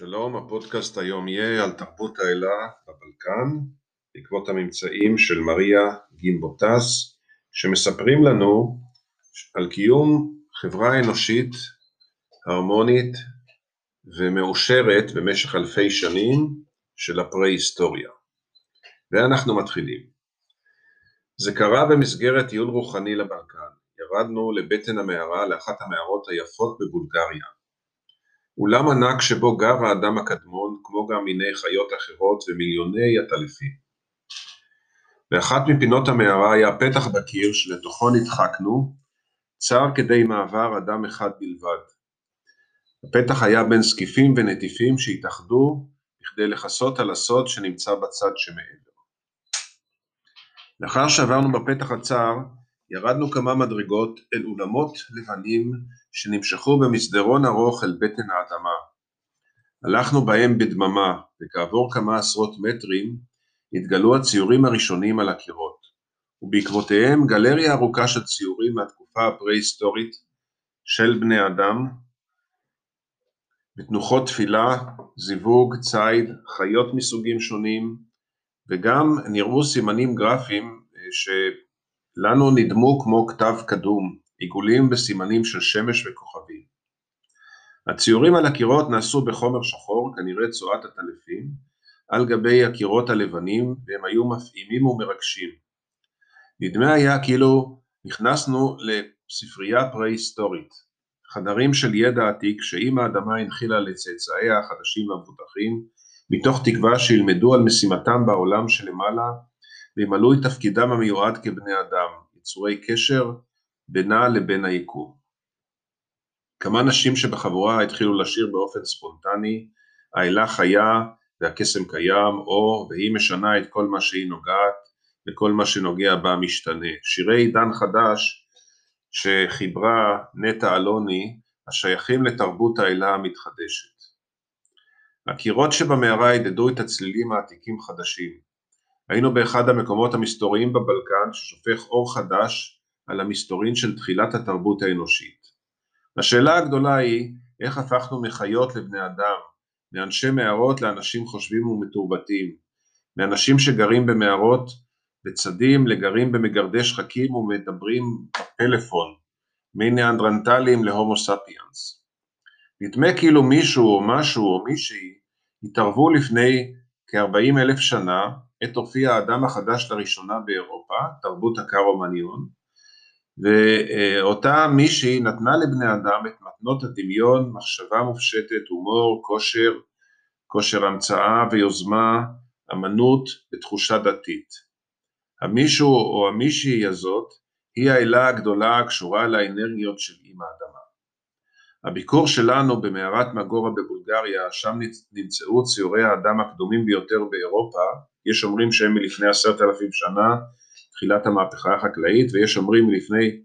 שלום, הפודקאסט היום יהיה על תרבות האלה בבלקן, בעקבות הממצאים של מריה גימבוטס, שמספרים לנו על קיום חברה אנושית הרמונית ומאושרת במשך אלפי שנים של הפרה-היסטוריה. ואנחנו מתחילים. זה קרה במסגרת טיול רוחני לבלקן. ירדנו לבטן המערה לאחת המערות היפות בבולגריה. אולם ענק שבו גר האדם הקדמון, כמו גם מיני חיות אחרות ומיליוני עטלפים. באחת מפינות המערה היה פתח בקיר שלתוכו נדחקנו, צר כדי מעבר אדם אחד בלבד. הפתח היה בין זקיפים ונטיפים שהתאחדו בכדי לכסות על הסוד שנמצא בצד שמעבר. לאחר שעברנו בפתח הצר, ירדנו כמה מדרגות אל אולמות לבנים שנמשכו במסדרון ארוך אל בטן האדמה. הלכנו בהם בדממה, וכעבור כמה עשרות מטרים התגלו הציורים הראשונים על הקירות, ובעקבותיהם גלריה ארוכה של ציורים מהתקופה הפרה-היסטורית של בני אדם, בתנוחות תפילה, זיווג, ציד, חיות מסוגים שונים, וגם נראו סימנים גרפיים אה, שלנו נדמו כמו כתב קדום, עיגולים בסימנים של שמש וכוכבים. הציורים על הקירות נעשו בחומר שחור, כנראה צואת עטלפים, על גבי הקירות הלבנים, והם היו מפעימים ומרגשים. נדמה היה כאילו נכנסנו לספרייה פרה-היסטורית, חדרים של ידע עתיק שאם האדמה הנחילה לצאצאיה החדשים והמפותחים, מתוך תקווה שילמדו על משימתם בעולם שלמעלה וימלאו את תפקידם המיועד כבני אדם, יצורי קשר בינה לבין היקום. כמה נשים שבחבורה התחילו לשיר באופן ספונטני, האלה חיה והקסם קיים, או והיא משנה את כל מה שהיא נוגעת, וכל מה שנוגע בה משתנה. שירי עידן חדש שחיברה נטע אלוני, השייכים לתרבות האלה המתחדשת. הקירות שבמערה הדהדו את הצלילים העתיקים חדשים. היינו באחד המקומות המסתוריים בבלקן ששופך אור חדש על המסתורין של תחילת התרבות האנושית. השאלה הגדולה היא איך הפכנו מחיות לבני אדם, מאנשי מערות לאנשים חושבים ומתורבתים, מאנשים שגרים במערות בצדים לגרים במגרדי שחקים ומדברים בפלאפון, מניאנדרנטלים להומו ספיאנס. נדמה כאילו מישהו או משהו או מישהי התערבו לפני כ-40 אלף שנה עת הופיע האדם החדש לראשונה באירופה, תרבות הקארו-מניון, ואותה מישהי נתנה לבני אדם את מתנות הדמיון, מחשבה מופשטת, הומור, כושר, כושר המצאה ויוזמה, אמנות ותחושה דתית. המישהו או המישהי הזאת היא האלה הגדולה הקשורה לאנרגיות של אימא האדמה. הביקור שלנו במערת מגורה בבולגריה, שם נמצאו ציורי האדם הקדומים ביותר באירופה, יש אומרים שהם מלפני עשרת אלפים שנה, תחילת המהפכה החקלאית, ויש אומרים מלפני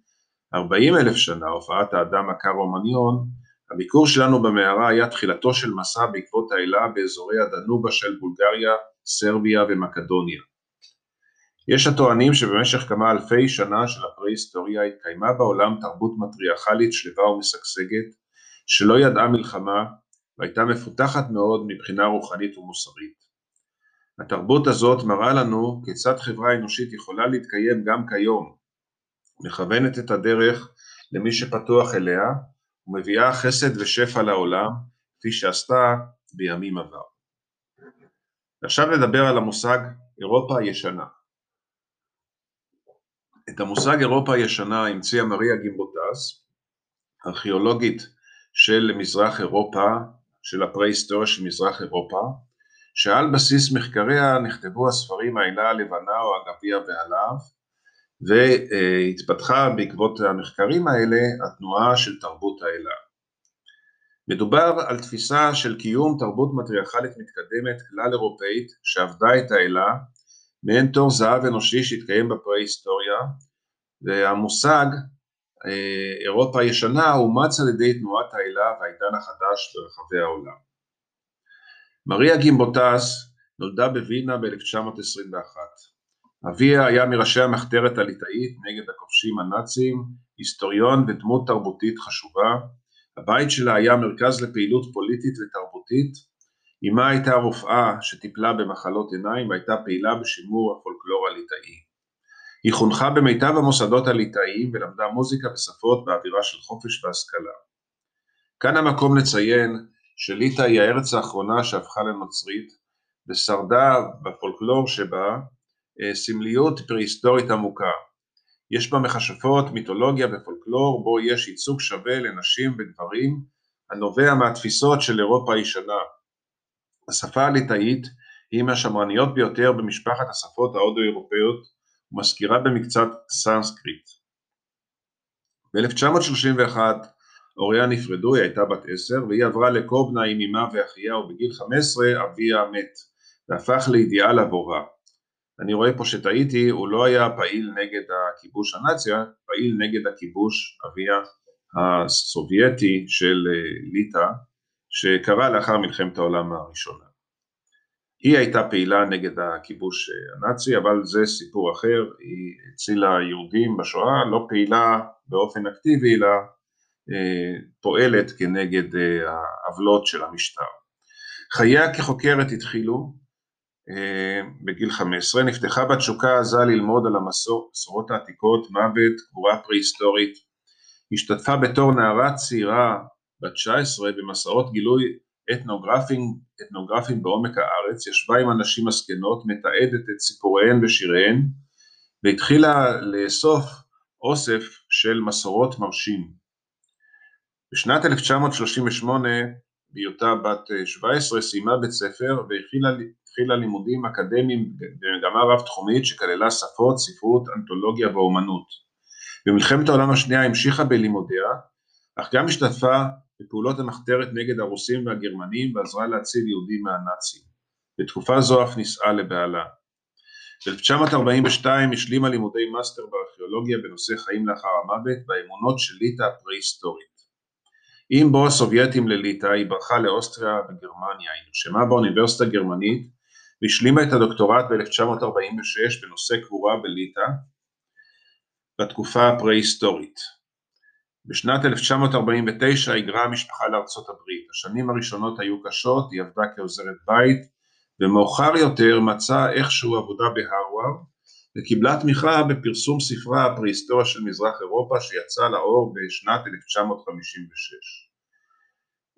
40 אלף שנה, הופעת האדם הקארו-מניון, הביקור שלנו במערה היה תחילתו של מסע בעקבות האלה באזורי הדנובה של בולגריה, סרביה ומקדוניה. יש הטוענים שבמשך כמה אלפי שנה של הפרה-היסטוריה התקיימה בעולם תרבות מטריארכלית שלווה ומשגשגת, שלא ידעה מלחמה והייתה מפותחת מאוד מבחינה רוחנית ומוסרית. התרבות הזאת מראה לנו כיצד חברה אנושית יכולה להתקיים גם כיום, מכוונת את הדרך למי שפתוח אליה ומביאה חסד ושפע לעולם כפי שעשתה בימים עבר. עכשיו נדבר על המושג אירופה הישנה. את המושג אירופה הישנה המציאה מריה גימבוטס, ארכיאולוגית של מזרח אירופה, של הפרה-היסטוריה של מזרח אירופה, שעל בסיס מחקריה נכתבו הספרים העילה הלבנה או הגביע והלהב, והתפתחה בעקבות המחקרים האלה התנועה של תרבות האלה. מדובר על תפיסה של קיום תרבות מטריארכלית מתקדמת כלל אירופאית שעבדה את האלה, מעין תור זהב אנושי שהתקיים בפרה-היסטוריה, והמושג אירופה הישנה אומץ על ידי תנועת האלה והעידן החדש ברחבי העולם. מריה גימבוטס נולדה בווינה ב-1921. אביה היה מראשי המחתרת הליטאית נגד הכובשים הנאצים, היסטוריון ודמות תרבותית חשובה. הבית שלה היה מרכז לפעילות פוליטית ותרבותית, אמה הייתה רופאה שטיפלה במחלות עיניים והייתה פעילה בשימור הפולקלור הליטאי. היא חונכה במיטב המוסדות הליטאיים ולמדה מוזיקה ושפות באווירה של חופש והשכלה. כאן המקום לציין שליטא היא הארץ האחרונה שהפכה לנוצרית ושרדה בפולקלור שבה אה, סמליות פרהיסטורית עמוקה. יש בה מכשפות, מיתולוגיה ופולקלור בו יש ייצוג שווה לנשים וגברים הנובע מהתפיסות של אירופה הישנה. השפה הליטאית היא מהשמרניות ביותר במשפחת השפות ההודו-אירופאיות ומזכירה במקצת סנסקריט. ב-1931 הוריה נפרדו, היא הייתה בת עשר, והיא עברה לקובנה עם אמה ואחיה, ובגיל 15 אביה מת, והפך לאידיאל עבורה. אני רואה פה שטעיתי, הוא לא היה פעיל נגד הכיבוש הנאצי, פעיל נגד הכיבוש אביה הסובייטי של אה, ליטא, שקרה לאחר מלחמת העולם הראשונה. היא הייתה פעילה נגד הכיבוש אה, הנאצי, אבל זה סיפור אחר, היא הצילה יהודים בשואה, לא פעילה באופן אקטיבי, אלא אה, פועלת כנגד העוולות של המשטר. חייה כחוקרת התחילו אה, בגיל 15, נפתחה בתשוקה עזה ללמוד על המסורות העתיקות, מוות, קבורה פרה-היסטורית, השתתפה בתור נערה צעירה בת 19 במסעות גילוי אתנוגרפיים, אתנוגרפיים בעומק הארץ, ישבה עם אנשים הזקנות, מתעדת את סיפוריהן ושיריהן, והתחילה לאסוף אוסף של מסורות מרשים. בשנת 1938, בהיותה בת 17, סיימה בית ספר והתחילה לימודים אקדמיים במגמה רב-תחומית שכללה שפות, ספרות, אנתולוגיה ואומנות. במלחמת העולם השנייה המשיכה בלימודיה, אך גם השתתפה בפעולות המחתרת נגד הרוסים והגרמנים ועזרה להציל יהודים מהנאצים. בתקופה זו אף נישאה לבעלה. ב-1942 השלימה לימודי מאסטר בארכיאולוגיה בנושא חיים לאחר המוות באמונות של ליטא הפרה-היסטורית. עם בוא הסובייטים לליטא היא ברחה לאוסטריה וגרמניה, היא נרשמה באוניברסיטה הגרמנית והשלימה את הדוקטורט ב-1946 בנושא קבורה בליטא בתקופה הפרה-היסטורית. בשנת 1949 היגרה המשפחה לארצות הברית. השנים הראשונות היו קשות, היא עבדה כעוזרת בית, ומאוחר יותר מצאה איכשהו עבודה בהרווארד, וקיבלה תמיכה בפרסום ספרה הפרה-היסטוריה של מזרח אירופה שיצא לאור בשנת 1956.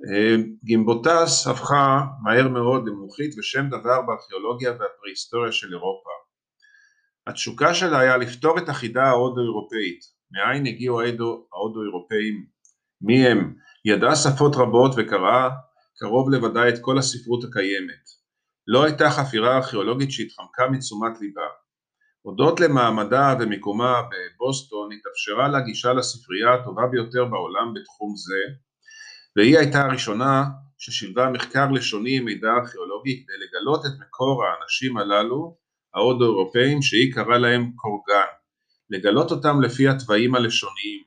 אה, גימבוטס הפכה מהר מאוד למומחית ושם דבר בארכיאולוגיה והפרה-היסטוריה של אירופה. התשוקה שלה היה לפתור את החידה ההודו-אירופאית, מאין הגיעו ההודו-אירופאים, מי הם, ידעה שפות רבות וקראה קרוב לוודאי את כל הספרות הקיימת. לא הייתה חפירה ארכיאולוגית שהתחמקה מתשומת ליבה. הודות למעמדה ומיקומה בבוסטון התאפשרה לה גישה לספרייה הטובה ביותר בעולם בתחום זה, והיא הייתה הראשונה ששילבה מחקר לשוני עם מידע ארכיאולוגי כדי לגלות את מקור האנשים הללו ההודו-אירופאים שהיא קראה להם קורגן, לגלות אותם לפי התוואים הלשוניים.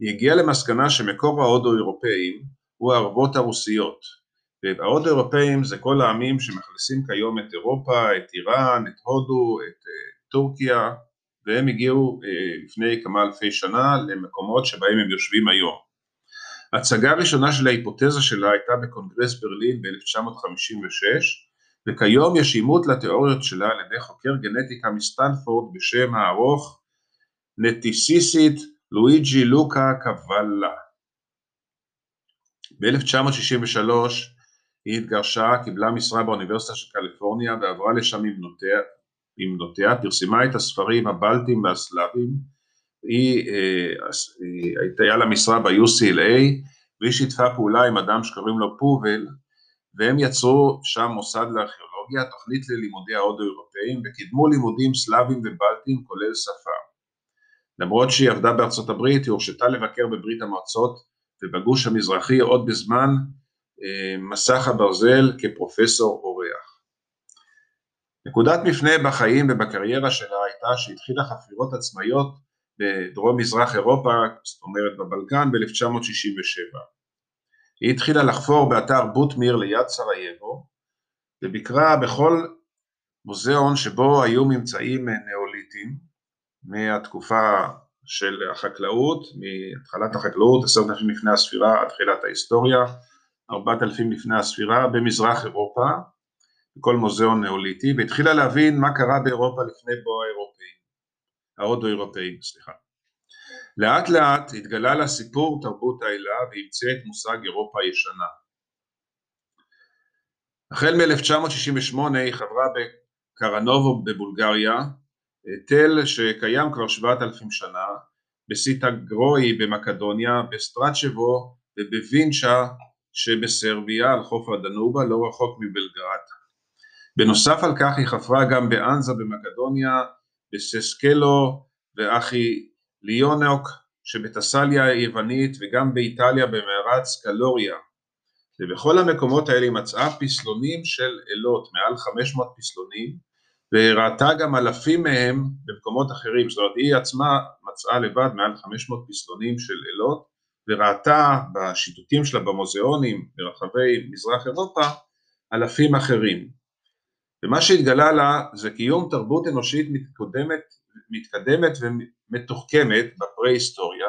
היא הגיעה למסקנה שמקור ההודו-אירופאים הוא הערבות הרוסיות, וההודו-אירופאים זה כל העמים שמכניסים כיום את אירופה, את איראן, את הודו, את uh, טורקיה, והם הגיעו uh, לפני כמה אלפי שנה למקומות שבהם הם יושבים היום. ההצגה הראשונה של ההיפותזה שלה הייתה בקונגרס ברלין ב-1956, וכיום יש אימות לתיאוריות שלה על ידי חוקר גנטיקה מסטנפורד בשם הארוך נטיסיסית לואיג'י לוקה קוואלה. ב-1963 היא התגרשה, קיבלה משרה באוניברסיטה של קליפורניה ועברה לשם עם בנותיה, עם בנותיה פרסמה את הספרים הבלטים והסלאבים, היא, אה, הייתה לה משרה ב-UCLA והיא שיתפה פעולה עם אדם שקוראים לו פובל והם יצרו שם מוסד לארכיאולוגיה, תוכנית ללימודי ההודו-אירופאים וקידמו לימודים סלאבים ובלטים כולל שפה. למרות שהיא עבדה בארצות הברית, היא הורשתה לבקר בברית המועצות ובגוש המזרחי עוד בזמן אה, מסך הברזל כפרופסור אורח. נקודת מפנה בחיים ובקריירה שלה הייתה שהתחילה חפירות עצמאיות בדרום מזרח אירופה, זאת אומרת בבלקן, ב-1967. היא התחילה לחפור באתר בוטמיר ליד סרייבו, וביקרה בכל מוזיאון שבו היו ממצאים נאוליטיים מהתקופה של החקלאות, מהתחלת החקלאות, עשרת אלפים לפני הספירה עד תחילת ההיסטוריה, 4000 לפני הספירה במזרח אירופה, בכל מוזיאון נאוליטי, והתחילה להבין מה קרה באירופה לפני בוא האירופאים, ההודו-אירופאים, סליחה. לאט לאט התגלה לה סיפור תרבות האלה והמציא את מושג אירופה הישנה. החל מ-1968 היא חברה בקרנובו בבולגריה, תל שקיים כבר 7,000 שנה, בסיטגרוי במקדוניה, בסטרצ'בו ובווינצ'ה שבסרביה על חוף הדנובה לא רחוק מבלגרד. בנוסף על כך היא חפרה גם באנזה במקדוניה, בססקלו ואחי ליונוק שבטסליה היוונית וגם באיטליה במערת סקלוריה ובכל המקומות האלה היא מצאה פסלונים של אלות, מעל 500 פסלונים וראתה גם אלפים מהם במקומות אחרים, זאת אומרת היא עצמה מצאה לבד מעל 500 פסלונים של אלות וראתה בשיטוטים שלה במוזיאונים ברחבי מזרח אירופה אלפים אחרים ומה שהתגלה לה זה קיום תרבות אנושית מתקדמת, מתקדמת ומתוחכמת בפרה-היסטוריה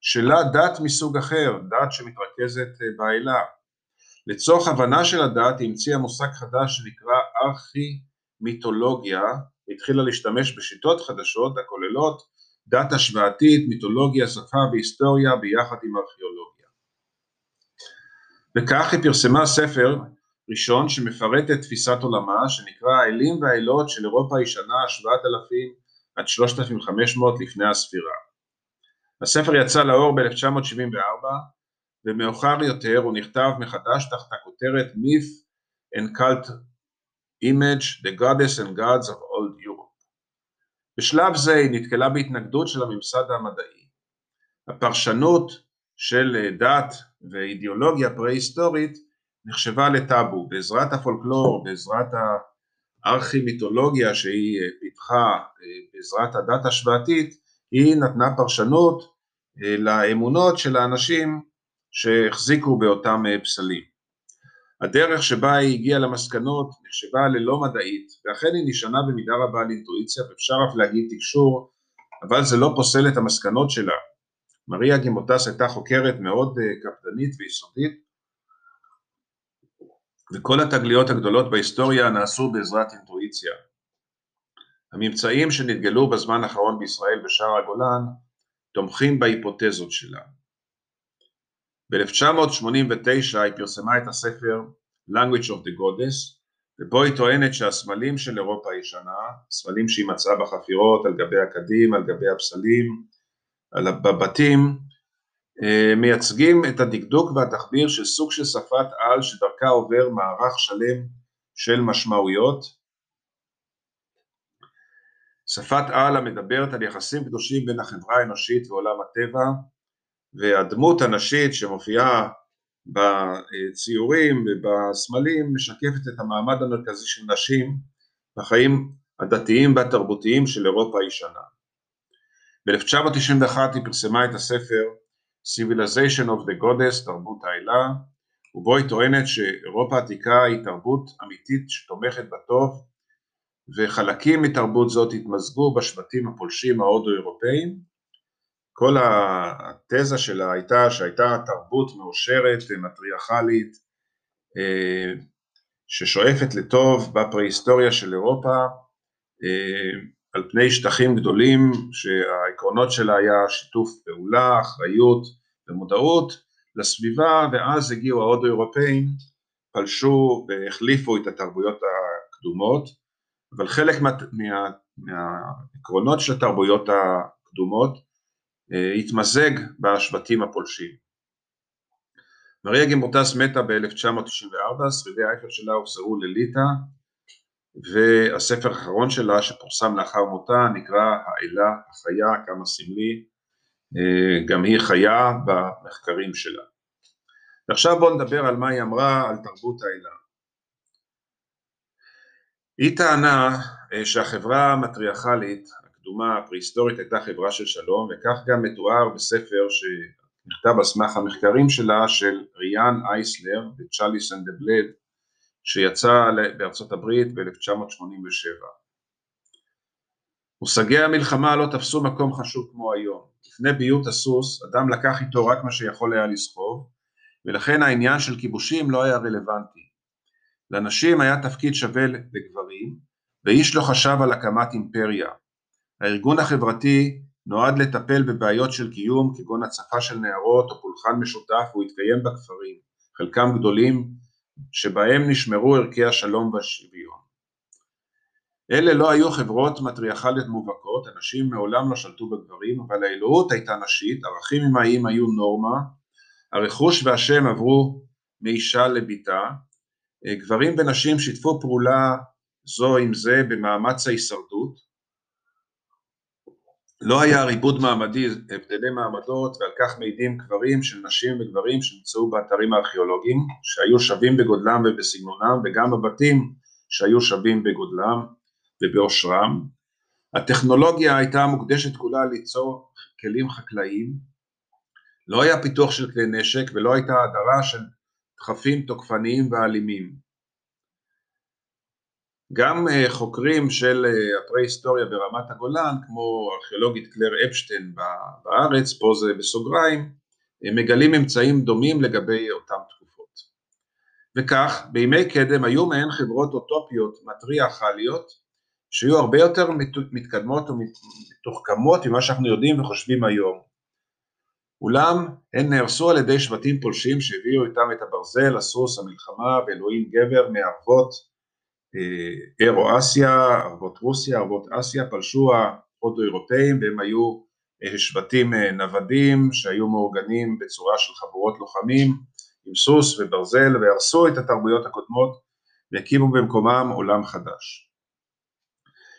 שלה דת מסוג אחר, דת שמתרכזת אה, באלה. לצורך הבנה של הדת המציאה מושג חדש שנקרא ארכי-מיתולוגיה והתחילה להשתמש בשיטות חדשות הכוללות דת השוואתית, מיתולוגיה, שפה והיסטוריה ביחד עם ארכיאולוגיה. וכך היא פרסמה ספר ראשון שמפרט את תפיסת עולמה שנקרא האלים והאלות של אירופה הישנה 7,000 עד 3,500 לפני הספירה. הספר יצא לאור ב-1974 ומאוחר יותר הוא נכתב מחדש תחת הכותרת Myth and Cult Image The Goddess and Gods of Old Europe. בשלב זה היא נתקלה בהתנגדות של הממסד המדעי. הפרשנות של דת ואידיאולוגיה פרה-היסטורית נחשבה לטאבו. בעזרת הפולקלור, בעזרת הארכי-מיתולוגיה שהיא אה, פיתחה, אה, בעזרת הדת השוואתית, היא נתנה פרשנות אה, לאמונות של האנשים שהחזיקו באותם פסלים. הדרך שבה היא הגיעה למסקנות נחשבה ללא מדעית, ואכן היא נשענה במידה רבה על אינטואיציה, ואפשר אף להגיד תקשור, אבל זה לא פוסל את המסקנות שלה. מריה גימוטס הייתה חוקרת מאוד קפדנית ויסודית, וכל התגליות הגדולות בהיסטוריה נעשו בעזרת אינטואיציה. הממצאים שנתגלו בזמן האחרון בישראל בשער הגולן תומכים בהיפותזות שלה. ב-1989 היא פרסמה את הספר Language of the Goddess ובו היא טוענת שהסמלים של אירופה הישנה, סמלים שהיא מצאה בחפירות על גבי הקדים, על גבי הפסלים, בבתים, אה, מייצגים את הדקדוק והתחביר של סוג של שפת על שדרכה עובר מערך שלם של משמעויות. שפת על המדברת על יחסים קדושים בין החברה האנושית ועולם הטבע והדמות הנשית שמופיעה בציורים ובסמלים משקפת את המעמד המרכזי של נשים בחיים הדתיים והתרבותיים של אירופה הישנה. ב-1991 היא פרסמה את הספר Civilization of the Goddess, תרבות האלה, ובו היא טוענת שאירופה העתיקה היא תרבות אמיתית שתומכת בטוב, וחלקים מתרבות זאת התמזגו בשבטים הפולשים ההודו-אירופאים. כל התזה שלה הייתה שהייתה תרבות מאושרת ומטריארכלית אה, ששואפת לטוב בפרה-היסטוריה של אירופה אה, על פני שטחים גדולים שהעקרונות שלה היה שיתוף פעולה, אחריות ומודעות לסביבה ואז הגיעו ההודו-אירופאים, פלשו והחליפו את התרבויות הקדומות אבל חלק מה, מה, מהעקרונות של התרבויות הקדומות התמזג בשבטים הפולשים. מריה גימורטס מתה ב-1994, שרידי האייפל שלה הוחזרו לליטא והספר האחרון שלה שפורסם לאחר מותה נקרא האלה החיה, כמה סמלי, אה, גם היא חיה במחקרים שלה. ועכשיו בואו נדבר על מה היא אמרה על תרבות האלה. היא טענה אה, שהחברה המטריארכלית הקדומה הפרה-היסטורית הייתה חברה של שלום וכך גם מתואר בספר שנכתב על סמך המחקרים שלה של ריאן אייסלר וצ'אלי סנדבלד שיצא בארצות הברית ב-1987. מושגי המלחמה לא תפסו מקום חשוב כמו היום. לפני ביות הסוס, אדם לקח איתו רק מה שיכול היה לסחוב, ולכן העניין של כיבושים לא היה רלוונטי. לנשים היה תפקיד שווה לגברים, ואיש לא חשב על הקמת אימפריה. הארגון החברתי נועד לטפל בבעיות של קיום כגון הצפה של נערות או פולחן משותף והוא התקיים בכפרים, חלקם גדולים, שבהם נשמרו ערכי השלום והשוויון. אלה לא היו חברות מטריארכליות מובהקות, הנשים מעולם לא שלטו בגברים, אבל האלוהות הייתה נשית, ערכים אמהיים היו נורמה, הרכוש והשם עברו מאישה לביתה, גברים ונשים שיתפו פעולה זו עם זה במאמץ ההישרדות, לא היה ריבוד מעמדי, הבדלי מעמדות, ועל כך מעידים קברים של נשים וגברים שנמצאו באתרים הארכיאולוגיים, שהיו שווים בגודלם ובסגנונם, וגם בבתים שהיו שווים בגודלם ובעושרם. הטכנולוגיה הייתה מוקדשת כולה ליצור כלים חקלאיים, לא היה פיתוח של כלי נשק ולא הייתה הדרה של דחפים תוקפניים ואלימים. גם אה, חוקרים של אה, הפרה-היסטוריה ברמת הגולן, כמו ארכיאולוגית קלר אפשטיין בארץ, פה זה בסוגריים, מגלים ממצאים דומים לגבי אותן תקופות. וכך, בימי קדם היו מהן חברות אוטופיות מטריארכליות, שהיו הרבה יותר מתקדמות ומתוחכמות ממה שאנחנו יודעים וחושבים היום. אולם הן נהרסו על ידי שבטים פולשים שהביאו איתם את הברזל, הסוס, המלחמה ואלוהים גבר מערבות אירו-אסיה, ערבות רוסיה, ערבות אסיה, פלשו ההודו-אירופאים והם היו אה, שבטים אה, נוודים שהיו מאורגנים בצורה של חבורות לוחמים עם סוס וברזל והרסו את התרבויות הקודמות והקימו במקומם עולם חדש.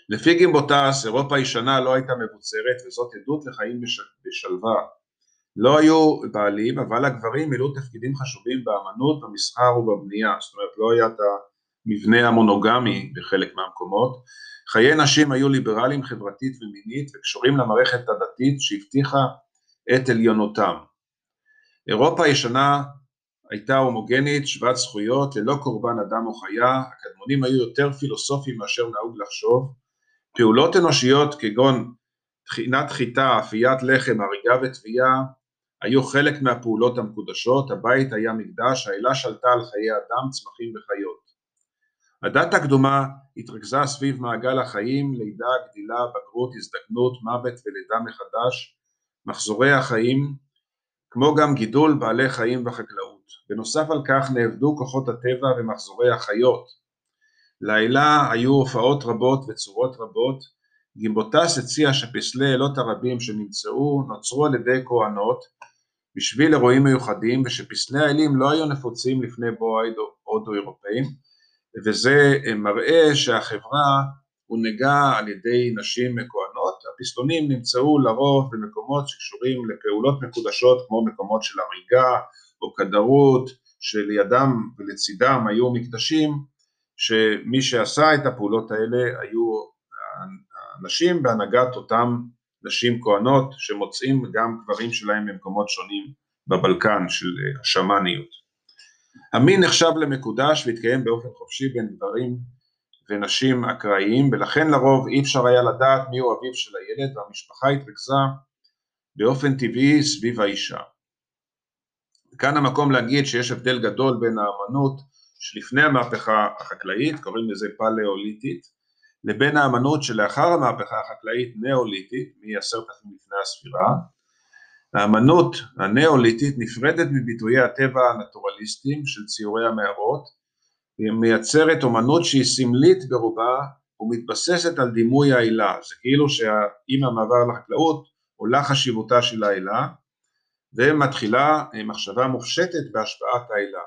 לפי גימבוטס, אירופה הישנה לא הייתה מבוצרת וזאת עדות לחיים בשלווה. לא היו בעלים, אבל הגברים מילאו תפקידים חשובים באמנות, במסחר ובבנייה, זאת אומרת לא היה את המבנה המונוגמי בחלק מהמקומות. חיי נשים היו ליברליים חברתית ומינית וקשורים למערכת הדתית שהבטיחה את עליונותם. אירופה הישנה הייתה הומוגנית, שוות זכויות, ללא קורבן אדם או חיה, הקדמונים היו יותר פילוסופיים מאשר נהוג לחשוב, פעולות אנושיות כגון טחינת חיטה, אפיית לחם, הריגה וטביעה, היו חלק מהפעולות המקודשות, הבית היה מקדש, האלה שלטה על חיי אדם, צמחים וחיות. הדת הקדומה התרכזה סביב מעגל החיים, לידה, גדילה, בגרות, הזדקנות, מוות ולידה מחדש, מחזורי החיים, כמו גם גידול בעלי חיים וחקלאות. בנוסף על כך נאבדו כוחות הטבע ומחזורי החיות. לילה היו הופעות רבות וצורות רבות. גימבוטס הציע שפסלי אלות הרבים שנמצאו נוצרו על ידי כהנות בשביל אירועים מיוחדים ושפסלי האלים לא היו נפוצים לפני בוא הודו אירופאים וזה מראה שהחברה הונהגה על ידי נשים מכהנות, הפסלונים נמצאו לרוב במקומות שקשורים לפעולות מקודשות כמו מקומות של הריגה או כדרות שלידם ולצידם היו מקדשים שמי שעשה את הפעולות האלה היו הנשים בהנהגת אותם נשים כהנות שמוצאים גם קברים שלהם במקומות שונים בבלקן של השמאניות. המין נחשב למקודש והתקיים באופן חופשי בין גברים ונשים אקראיים ולכן לרוב אי אפשר היה לדעת מיהו אביו של הילד והמשפחה התרכזה באופן טבעי סביב האישה. כאן המקום להגיד שיש הבדל גדול בין האמנות שלפני המהפכה החקלאית, קוראים לזה פלאוליטית, לבין האמנות שלאחר המהפכה החקלאית נאוליטית, מ-10,000 לפני הספירה, האמנות הנאוליתית נפרדת מביטויי הטבע הנטורליסטיים של ציורי המערות, היא מייצרת אומנות שהיא סמלית ברובה ומתבססת על דימוי העילה, זה כאילו שעם המעבר לחקלאות עולה חשיבותה של העילה ומתחילה מחשבה מופשטת בהשפעת העילה.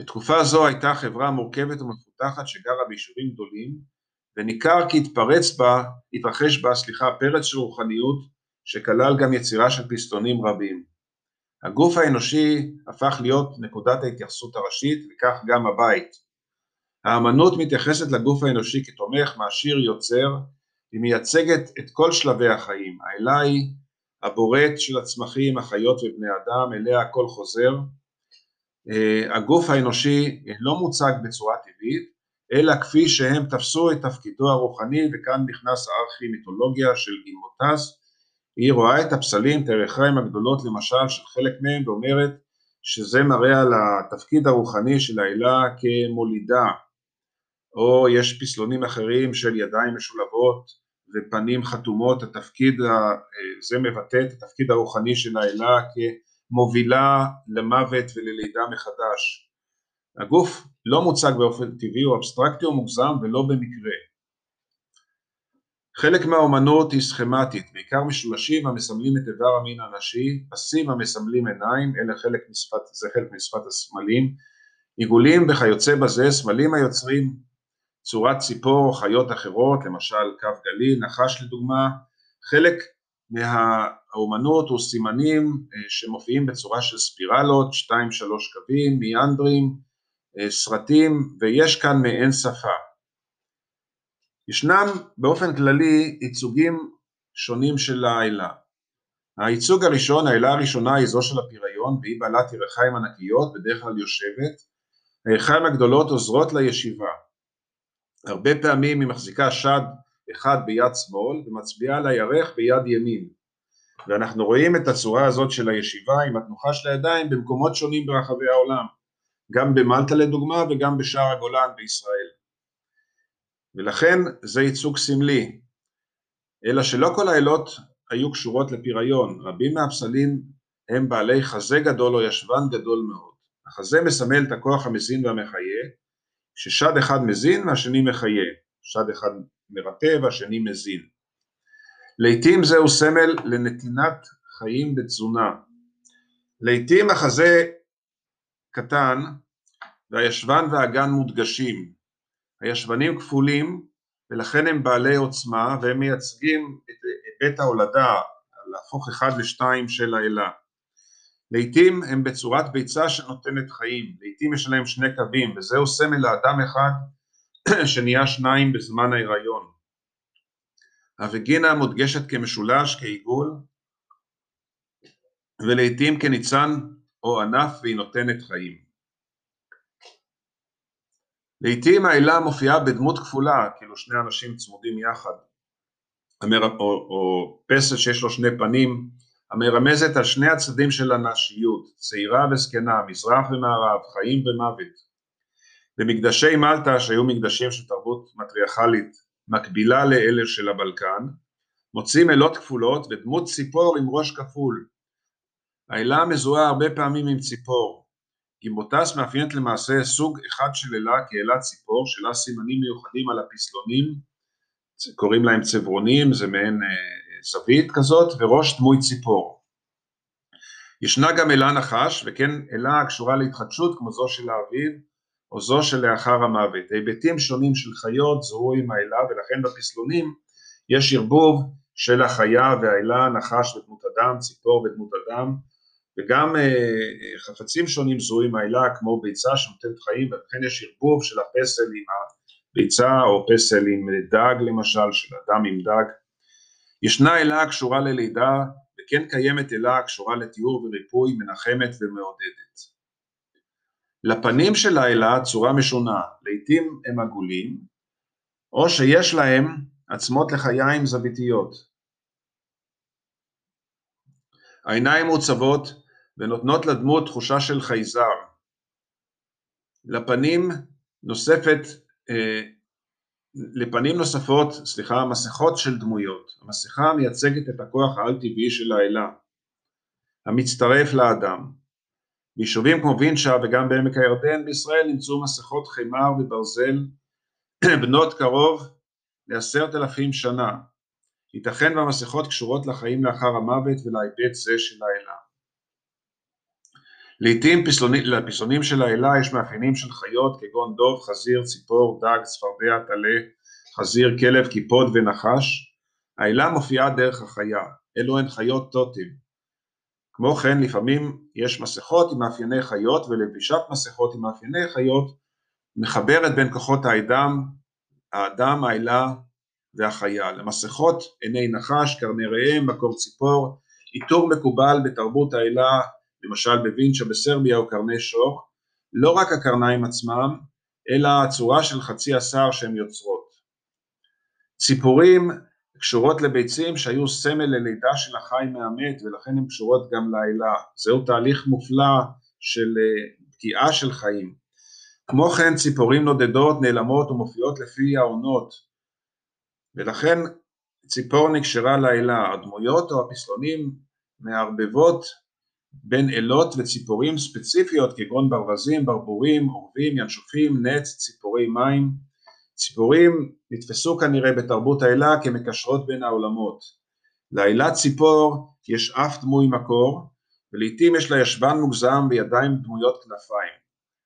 בתקופה זו הייתה חברה מורכבת ומפותחת שגרה ביישובים גדולים וניכר כי התפרץ בה, התרחש בה, סליחה, פרץ של רוחניות שכלל גם יצירה של פסטונים רבים. הגוף האנושי הפך להיות נקודת ההתייחסות הראשית וכך גם הבית. האמנות מתייחסת לגוף האנושי כתומך, מעשיר, יוצר, היא מייצגת את כל שלבי החיים. האלה היא הבורט של הצמחים, החיות ובני אדם, אליה הכל חוזר. אה, הגוף האנושי לא מוצג בצורה טבעית, אלא כפי שהם תפסו את תפקידו הרוחני, וכאן נכנס הארכי-מיתולוגיה של גימוטס, היא רואה את הפסלים, את הירכיים הגדולות למשל של חלק מהם ואומרת שזה מראה על התפקיד הרוחני של האלה כמולידה, או יש פסלונים אחרים של ידיים משולבות ופנים חתומות, התפקיד, זה מבטא את התפקיד הרוחני של האלה כמובילה למוות וללידה מחדש. הגוף לא מוצג באופן טבעי, הוא אבסטרקטי או מוגזם ולא במקרה. חלק מהאומנות היא סכמטית, בעיקר משולשים המסמלים את איבר המין הנשי, פסים המסמלים עיניים, אלה חלק משפת, זה חלק משפת הסמלים, עיגולים וכיוצא בזה, סמלים היוצרים צורת ציפור חיות אחרות, למשל קו גלי, נחש לדוגמה, חלק מהאומנות הוא סימנים אה, שמופיעים בצורה של ספירלות, שתיים שלוש קווים, מיאנדרים, אה, סרטים, ויש כאן מעין שפה. ישנם באופן כללי ייצוגים שונים של האלה. הייצוג הראשון, האלה הראשונה היא זו של הפריון והיא בעלת ירחיים ענקיות, בדרך כלל יושבת. הירחיים הגדולות עוזרות לישיבה. הרבה פעמים היא מחזיקה שד אחד ביד שמאל ומצביעה על הירך ביד ימין. ואנחנו רואים את הצורה הזאת של הישיבה עם התנוחה של הידיים במקומות שונים ברחבי העולם, גם במלטה לדוגמה וגם בשער הגולן בישראל. ולכן זה ייצוג סמלי, אלא שלא כל האלות היו קשורות לפריון, רבים מהפסלים הם בעלי חזה גדול או ישבן גדול מאוד. החזה מסמל את הכוח המזין והמחיה, ששד אחד מזין והשני מחיה, שד אחד מרפא והשני מזין. לעתים זהו סמל לנתינת חיים בתזונה. לעתים החזה קטן והישבן והאגן מודגשים, הישבנים כפולים ולכן הם בעלי עוצמה והם מייצגים את בית ההולדה, להפוך אחד לשתיים של האלה. לעתים הם בצורת ביצה שנותנת חיים, לעתים יש להם שני קווים וזהו סמל לאדם אחד שנהיה שניים בזמן ההיריון. הווגינה מודגשת כמשולש, כעיגול, ולעתים כניצן או ענף והיא נותנת חיים. לעתים האלה מופיעה בדמות כפולה, כאילו שני אנשים צמודים יחד, המר... או, או פסל שיש לו שני פנים, המרמזת על שני הצדדים של הנשיות, צעירה וזקנה, מזרח ומערב, חיים ומוות. במקדשי מלטה, שהיו מקדשים של תרבות מטריארכלית מקבילה לאלה של הבלקן, מוצאים אלות כפולות ודמות ציפור עם ראש כפול. האלה מזוהה הרבה פעמים עם ציפור, גימבוטס מאפיינת למעשה סוג אחד של אלה כאלת ציפור, שלה סימנים מיוחדים על הפסלונים, קוראים להם צברונים, זה מעין אה, זווית כזאת, וראש דמוי ציפור. ישנה גם אלה נחש, וכן אלה הקשורה להתחדשות כמו זו של האביב, או זו שלאחר המוות. היבטים שונים של חיות זוהו עם האלה, ולכן בפסלונים יש ערבוב של החיה והאלה, נחש ודמות אדם, ציפור ודמות אדם, וגם אה, חפצים שונים זוהים מהעילה כמו ביצה שנותנת חיים ולכן יש ערבוב של הפסל עם הביצה או פסל עם דג למשל של אדם עם דג. ישנה עילה הקשורה ללידה וכן קיימת עילה הקשורה לתיאור וריפוי מנחמת ומעודדת. לפנים של העילה צורה משונה, לעתים הם עגולים או שיש להם עצמות לחיים זוויתיות. העיניים מוצבות ונותנות לדמות תחושה של חייזר. לפנים נוספת, אה, לפנים נוספות, סליחה, מסכות של דמויות. המסכה מייצגת את הכוח העל-טבעי של האלה, המצטרף לאדם. ביישובים כמו וינצ'ה וגם בעמק הירדן בישראל נמצאו מסכות חימר וברזל בנות קרוב לעשרת אלפים שנה. ייתכן והמסכות קשורות לחיים לאחר המוות ולהיבט זה של האלה. לעיתים לפסלונים של האלה יש מאפיינים של חיות כגון דוב, חזיר, ציפור, דג, צפרדע, טלה, חזיר, כלב, קיפוד ונחש. האלה מופיעה דרך החיה, אלו הן חיות טוטים. כמו כן לפעמים יש מסכות עם מאפייני חיות ולבישת מסכות עם מאפייני חיות מחברת בין כוחות האדם, האדם, האלה והחיה. למסכות עיני נחש, קרני ראם, מקור ציפור, איתור מקובל בתרבות האלה למשל בווינצ'ה בסרביה או קרני שור, לא רק הקרניים עצמם, אלא הצורה של חצי השר שהן יוצרות. ציפורים קשורות לביצים שהיו סמל ללידה של החי מהמת ולכן הן קשורות גם לאלה. זהו תהליך מופלא של פגיעה של חיים. כמו כן ציפורים נודדות, נעלמות ומופיעות לפי העונות, ולכן ציפור נקשרה לאלה, הדמויות או הפסלונים מערבבות בין אלות וציפורים ספציפיות כגון ברווזים, ברבורים, עורבים, ינשופים, נץ, ציפורי מים. ציפורים נתפסו כנראה בתרבות האלה כמקשרות בין העולמות. לאלת ציפור יש אף דמוי מקור, ולעיתים יש לה ישבן מוגזם וידיים דמויות כנפיים.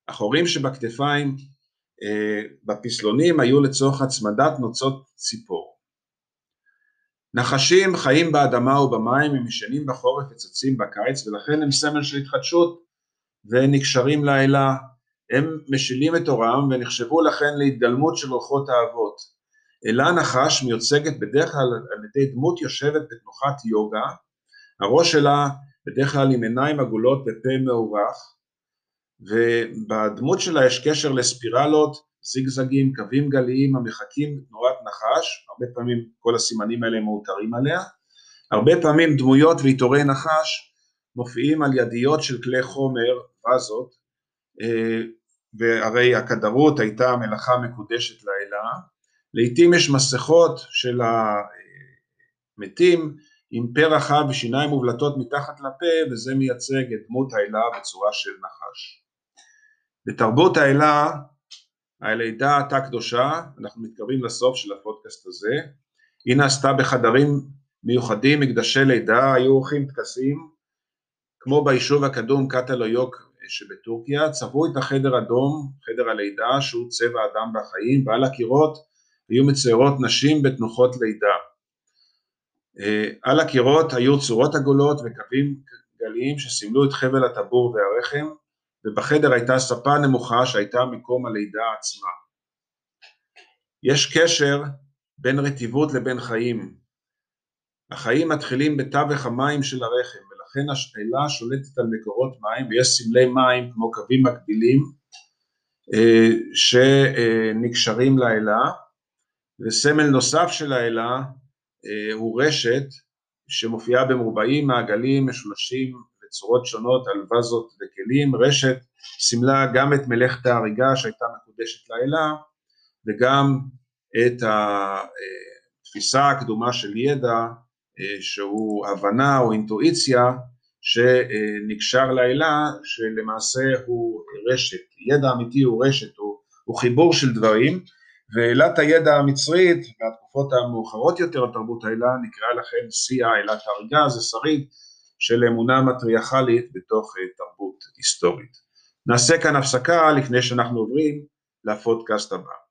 החורים שבכתפיים בפסלונים היו לצורך הצמדת נוצות ציפור. נחשים חיים באדמה ובמים, הם ישנים בחורף וצצים בקיץ ולכן הם סמל של התחדשות ונקשרים לאלה. הם משילים את עורם ונחשבו לכן להתגלמות של רוחות האבות. אלה נחש מיוצגת בדרך כלל על ידי דמות יושבת בתנוחת יוגה, הראש שלה בדרך כלל עם עיניים עגולות ופה מאורך, ובדמות שלה יש קשר לספירלות, זיגזגים, קווים גליים המחקים תנועת נחש, הרבה פעמים כל הסימנים האלה מאותרים עליה, הרבה פעמים דמויות ועיטורי נחש מופיעים על ידיות של כלי חומר, וזות, אה, והרי הכדרות הייתה מלאכה מקודשת לאלה, לעיתים יש מסכות של המתים עם פה רחב ושיניים מובלטות מתחת לפה וזה מייצג את דמות האלה בצורה של נחש. בתרבות האלה הלידה הייתה קדושה, אנחנו מתקרבים לסוף של הפודקאסט הזה, היא נעשתה בחדרים מיוחדים, מקדשי לידה, היו עורכים טקסים, כמו ביישוב הקדום קטלויוק שבטורקיה, צבעו את החדר אדום, חדר הלידה, שהוא צבע אדם בחיים, ועל הקירות היו מציירות נשים בתנוחות לידה. אה, על הקירות היו צורות עגולות וקווים גליים שסימלו את חבל הטבור והרחם, ובחדר הייתה ספה נמוכה שהייתה מקום הלידה עצמה. יש קשר בין רטיבות לבין חיים. החיים מתחילים בתווך המים של הרחם, ולכן השאלה שולטת על מקורות מים, ויש סמלי מים כמו קווים מקבילים אה, שנקשרים לאלה, וסמל נוסף של האלה אה, הוא רשת שמופיעה במרובעים, מעגלים, משולשים בצורות שונות על וזות וכלים, רשת סימלה גם את מלאכת ההריגה שהייתה מקודשת לאלה וגם את התפיסה הקדומה של ידע אה, שהוא הבנה או אינטואיציה שנקשר לאלה שלמעשה הוא רשת, ידע אמיתי הוא רשת, הוא, הוא חיבור של דברים ואלת הידע המצרית מהתקופות המאוחרות יותר לתרבות האלה נקראה לכן שיאה אלת ההריגה, זה שריד של אמונה מטריארכלית בתוך אה, תרבות היסטורית. נעשה כאן הפסקה לפני שאנחנו עוברים לפודקאסט הבא.